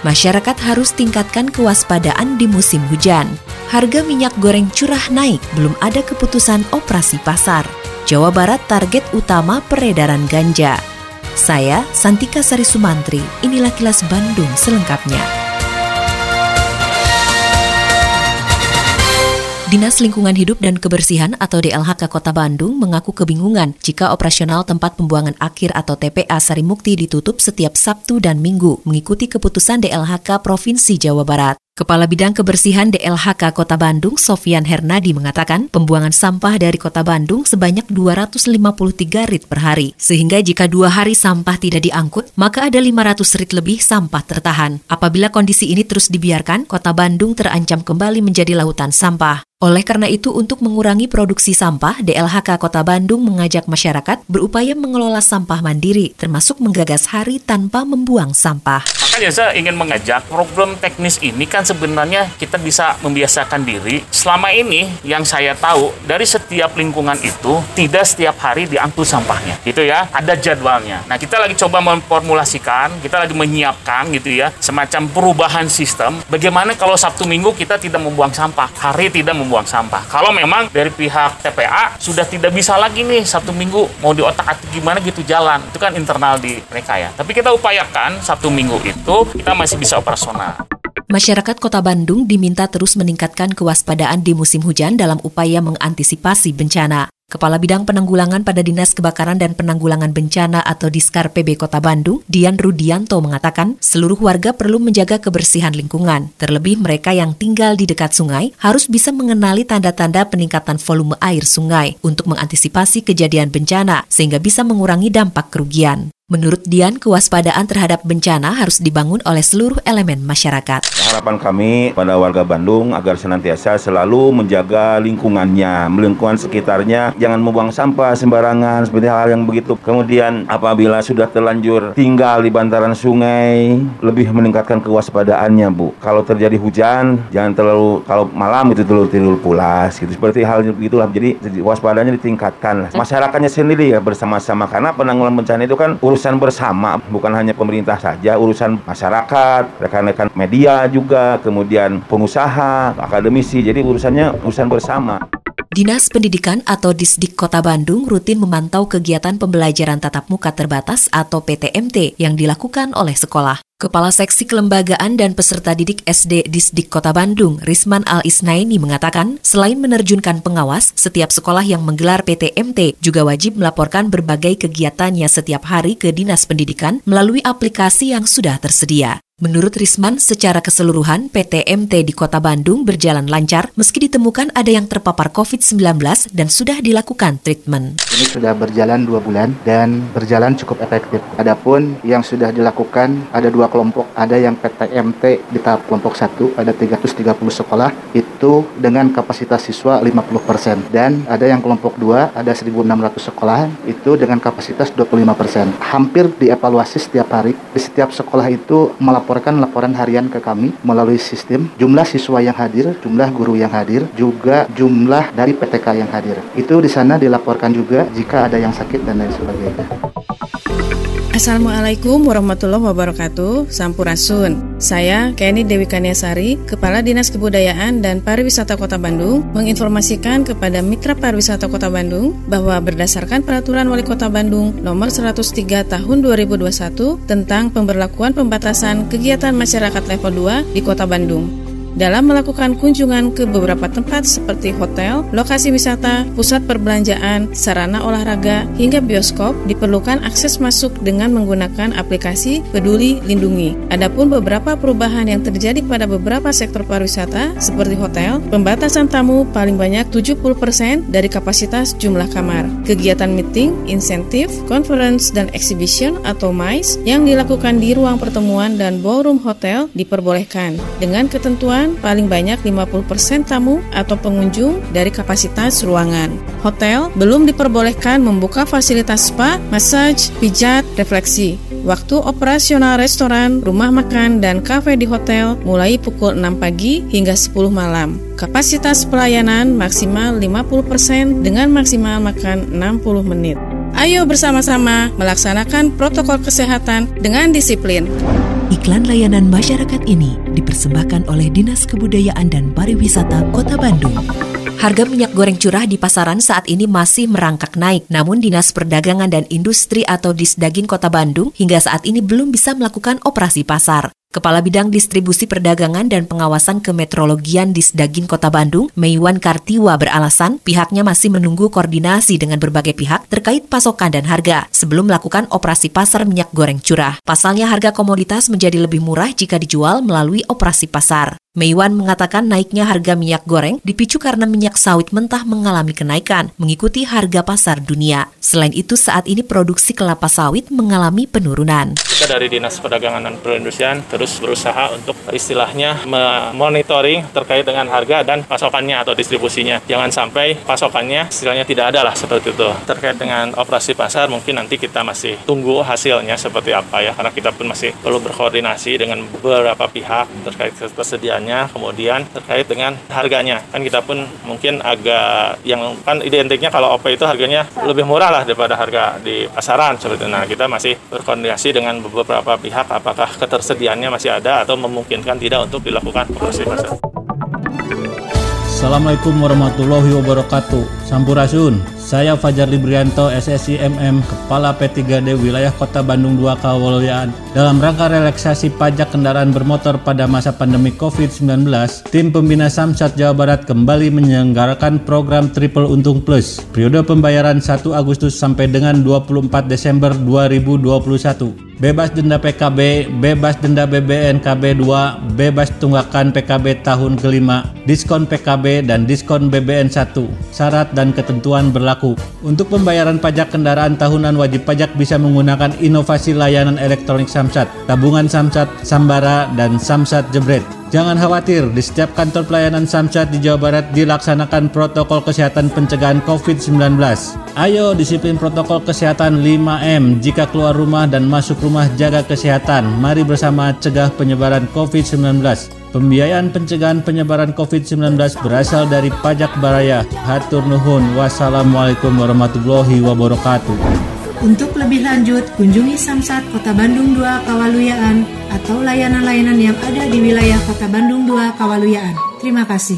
Masyarakat harus tingkatkan kewaspadaan di musim hujan. Harga minyak goreng curah naik, belum ada keputusan operasi pasar. Jawa Barat target utama peredaran ganja. Saya Santika Sari Sumantri, inilah kilas Bandung selengkapnya. Dinas Lingkungan Hidup dan Kebersihan atau DLHK Kota Bandung mengaku kebingungan jika operasional tempat pembuangan akhir atau TPA Sarimukti ditutup setiap Sabtu dan Minggu mengikuti keputusan DLHK Provinsi Jawa Barat. Kepala Bidang Kebersihan DLHK Kota Bandung, Sofian Hernadi mengatakan pembuangan sampah dari Kota Bandung sebanyak 253 rit per hari. Sehingga jika dua hari sampah tidak diangkut, maka ada 500 rit lebih sampah tertahan. Apabila kondisi ini terus dibiarkan, Kota Bandung terancam kembali menjadi lautan sampah. Oleh karena itu, untuk mengurangi produksi sampah, DLHK Kota Bandung mengajak masyarakat berupaya mengelola sampah mandiri, termasuk menggagas hari tanpa membuang sampah. Makanya saya ingin mengajak problem teknis ini kan sebenarnya kita bisa membiasakan diri. Selama ini yang saya tahu dari setiap lingkungan itu tidak setiap hari diangkut sampahnya, gitu ya. Ada jadwalnya. Nah kita lagi coba memformulasikan, kita lagi menyiapkan gitu ya, semacam perubahan sistem. Bagaimana kalau Sabtu Minggu kita tidak membuang sampah, hari tidak membuang sampah. Kalau memang dari pihak TPA sudah tidak bisa lagi nih Sabtu Minggu mau di otak atik gimana gitu jalan, itu kan internal di mereka ya. Tapi kita upayakan Sabtu Minggu itu kita masih bisa operasional. Masyarakat Kota Bandung diminta terus meningkatkan kewaspadaan di musim hujan dalam upaya mengantisipasi bencana. Kepala Bidang Penanggulangan pada Dinas Kebakaran dan Penanggulangan Bencana atau Diskar PB Kota Bandung, Dian Rudianto mengatakan, seluruh warga perlu menjaga kebersihan lingkungan. Terlebih mereka yang tinggal di dekat sungai harus bisa mengenali tanda-tanda peningkatan volume air sungai untuk mengantisipasi kejadian bencana sehingga bisa mengurangi dampak kerugian. Menurut Dian, kewaspadaan terhadap bencana harus dibangun oleh seluruh elemen masyarakat. Harapan kami pada warga Bandung agar senantiasa selalu menjaga lingkungannya, lingkungan sekitarnya, jangan membuang sampah sembarangan seperti hal yang begitu. Kemudian apabila sudah terlanjur tinggal di bantaran sungai, lebih meningkatkan kewaspadaannya, Bu. Kalau terjadi hujan, jangan terlalu kalau malam itu terlalu tidur pulas gitu. Seperti hal begitulah. Jadi waspadaannya ditingkatkan. Masyarakatnya sendiri ya bersama-sama karena penanggulangan bencana itu kan urus urusan bersama, bukan hanya pemerintah saja, urusan masyarakat, rekan-rekan media juga, kemudian pengusaha, akademisi. Jadi urusannya urusan bersama. Dinas Pendidikan atau Disdik Kota Bandung rutin memantau kegiatan pembelajaran tatap muka terbatas atau PTMT yang dilakukan oleh sekolah. Kepala Seksi Kelembagaan dan Peserta Didik SD Disdik Kota Bandung, Risman Al-Isnaini mengatakan, selain menerjunkan pengawas, setiap sekolah yang menggelar PTMT juga wajib melaporkan berbagai kegiatannya setiap hari ke Dinas Pendidikan melalui aplikasi yang sudah tersedia. Menurut Risman, secara keseluruhan PTMT di Kota Bandung berjalan lancar meski ditemukan ada yang terpapar COVID-19 dan sudah dilakukan treatment. Ini sudah berjalan dua bulan dan berjalan cukup efektif. Adapun yang sudah dilakukan ada dua kelompok, ada yang PTMT di tahap kelompok satu ada 330 sekolah itu dengan kapasitas siswa 50% dan ada yang kelompok dua ada 1.600 sekolah itu dengan kapasitas 25%. Hampir dievaluasi setiap hari di setiap sekolah itu melaporkan melaporkan laporan harian ke kami melalui sistem jumlah siswa yang hadir, jumlah guru yang hadir, juga jumlah dari PTK yang hadir. Itu di sana dilaporkan juga jika ada yang sakit dan lain sebagainya. Assalamualaikum warahmatullahi wabarakatuh. Sampurasun. Saya Kenny Dewi Kaniasari Kepala Dinas Kebudayaan dan Pariwisata Kota Bandung Menginformasikan kepada Mitra Pariwisata Kota Bandung Bahwa berdasarkan Peraturan Wali Kota Bandung Nomor 103 Tahun 2021 Tentang pemberlakuan pembatasan kegiatan masyarakat level 2 di Kota Bandung dalam melakukan kunjungan ke beberapa tempat seperti hotel, lokasi wisata, pusat perbelanjaan, sarana olahraga, hingga bioskop diperlukan akses masuk dengan menggunakan aplikasi Peduli Lindungi. Adapun beberapa perubahan yang terjadi pada beberapa sektor pariwisata seperti hotel, pembatasan tamu paling banyak 70% dari kapasitas jumlah kamar. Kegiatan meeting, insentif, conference, dan exhibition atau MICE yang dilakukan di ruang pertemuan dan ballroom hotel diperbolehkan dengan ketentuan paling banyak 50% tamu atau pengunjung dari kapasitas ruangan. Hotel belum diperbolehkan membuka fasilitas spa, massage, pijat, refleksi. Waktu operasional restoran, rumah makan, dan kafe di hotel mulai pukul 6 pagi hingga 10 malam. Kapasitas pelayanan maksimal 50% dengan maksimal makan 60 menit. Ayo bersama-sama melaksanakan protokol kesehatan dengan disiplin. Iklan layanan masyarakat ini dipersembahkan oleh Dinas Kebudayaan dan Pariwisata Kota Bandung. Harga minyak goreng curah di pasaran saat ini masih merangkak naik, namun Dinas Perdagangan dan Industri atau Disdagin Kota Bandung hingga saat ini belum bisa melakukan operasi pasar. Kepala Bidang Distribusi Perdagangan dan Pengawasan Kemetrologian Disdagin Kota Bandung, Meiwan Kartiwa beralasan pihaknya masih menunggu koordinasi dengan berbagai pihak terkait pasokan dan harga sebelum melakukan operasi pasar minyak goreng curah. Pasalnya harga komoditas menjadi lebih murah jika dijual melalui operasi pasar. Meiwan mengatakan naiknya harga minyak goreng dipicu karena minyak sawit mentah mengalami kenaikan mengikuti harga pasar dunia. Selain itu, saat ini produksi kelapa sawit mengalami penurunan. Kita dari Dinas Perdagangan dan Perindustrian terus berusaha untuk istilahnya monitoring terkait dengan harga dan pasokannya atau distribusinya. Jangan sampai pasokannya istilahnya tidak ada lah seperti itu. Terkait dengan operasi pasar mungkin nanti kita masih tunggu hasilnya seperti apa ya karena kita pun masih perlu berkoordinasi dengan beberapa pihak terkait ketersediaan harganya, kemudian terkait dengan harganya. Kan kita pun mungkin agak yang kan identiknya kalau OP itu harganya lebih murah lah daripada harga di pasaran itu. Nah, kita masih berkoordinasi dengan beberapa pihak apakah ketersediaannya masih ada atau memungkinkan tidak untuk dilakukan operasi pasar. Assalamualaikum warahmatullahi wabarakatuh. Sampurasun. Saya Fajar Librianto, SSI MM, Kepala P3D Wilayah Kota Bandung 2 Kawalyaan. Dalam rangka relaksasi pajak kendaraan bermotor pada masa pandemi COVID-19, tim pembina Samsat Jawa Barat kembali menyelenggarakan program Triple Untung Plus. Periode pembayaran 1 Agustus sampai dengan 24 Desember 2021 bebas denda PKB, bebas denda BBN KB2, bebas tunggakan PKB tahun kelima, diskon PKB dan diskon BBN 1. Syarat dan ketentuan berlaku. Untuk pembayaran pajak kendaraan tahunan wajib pajak bisa menggunakan inovasi layanan elektronik Samsat, tabungan Samsat, Sambara, dan Samsat Jebret. Jangan khawatir, di setiap kantor pelayanan Samsat di Jawa Barat dilaksanakan protokol kesehatan pencegahan COVID-19. Ayo disiplin protokol kesehatan 5M. Jika keluar rumah dan masuk rumah jaga kesehatan. Mari bersama cegah penyebaran COVID-19. Pembiayaan pencegahan penyebaran COVID-19 berasal dari pajak baraya. Hatur nuhun. Wassalamualaikum warahmatullahi wabarakatuh. Untuk lebih lanjut, kunjungi Samsat Kota Bandung 2 Kawaluyaan atau layanan-layanan yang ada di wilayah Kota Bandung 2 Kawaluyaan. Terima kasih.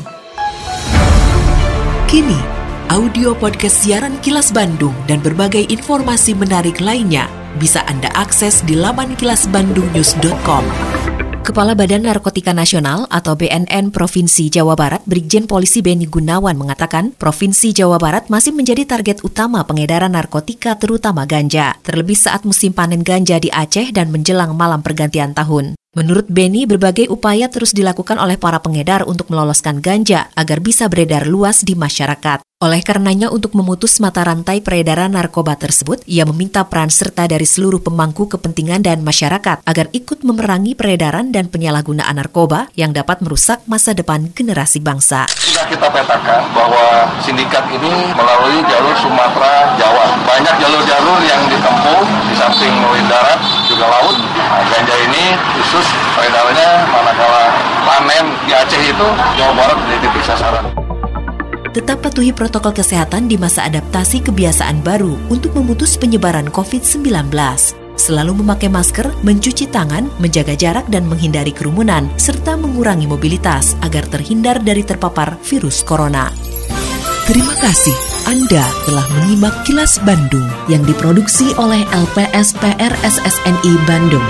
Kini, audio podcast siaran Kilas Bandung dan berbagai informasi menarik lainnya bisa Anda akses di laman kilasbandungnews.com. Kepala Badan Narkotika Nasional atau BNN Provinsi Jawa Barat, Brigjen Polisi Beni Gunawan mengatakan, Provinsi Jawa Barat masih menjadi target utama pengedaran narkotika terutama ganja, terlebih saat musim panen ganja di Aceh dan menjelang malam pergantian tahun. Menurut Beni, berbagai upaya terus dilakukan oleh para pengedar untuk meloloskan ganja agar bisa beredar luas di masyarakat. Oleh karenanya untuk memutus mata rantai peredaran narkoba tersebut, ia meminta peran serta dari seluruh pemangku kepentingan dan masyarakat agar ikut memerangi peredaran dan penyalahgunaan narkoba yang dapat merusak masa depan generasi bangsa. Sudah kita petakan bahwa sindikat ini melalui jalur Sumatera, Jawa jalur-jalur yang ditempuh di samping melalui darat juga laut. Nah, ganja ini khusus peredarannya manakala panen di Aceh itu Jawa Barat menjadi titik sasaran tetap patuhi protokol kesehatan di masa adaptasi kebiasaan baru untuk memutus penyebaran COVID-19. Selalu memakai masker, mencuci tangan, menjaga jarak dan menghindari kerumunan, serta mengurangi mobilitas agar terhindar dari terpapar virus corona. Terima kasih Anda telah menyimak kilas Bandung yang diproduksi oleh LPSPR SSNI Bandung.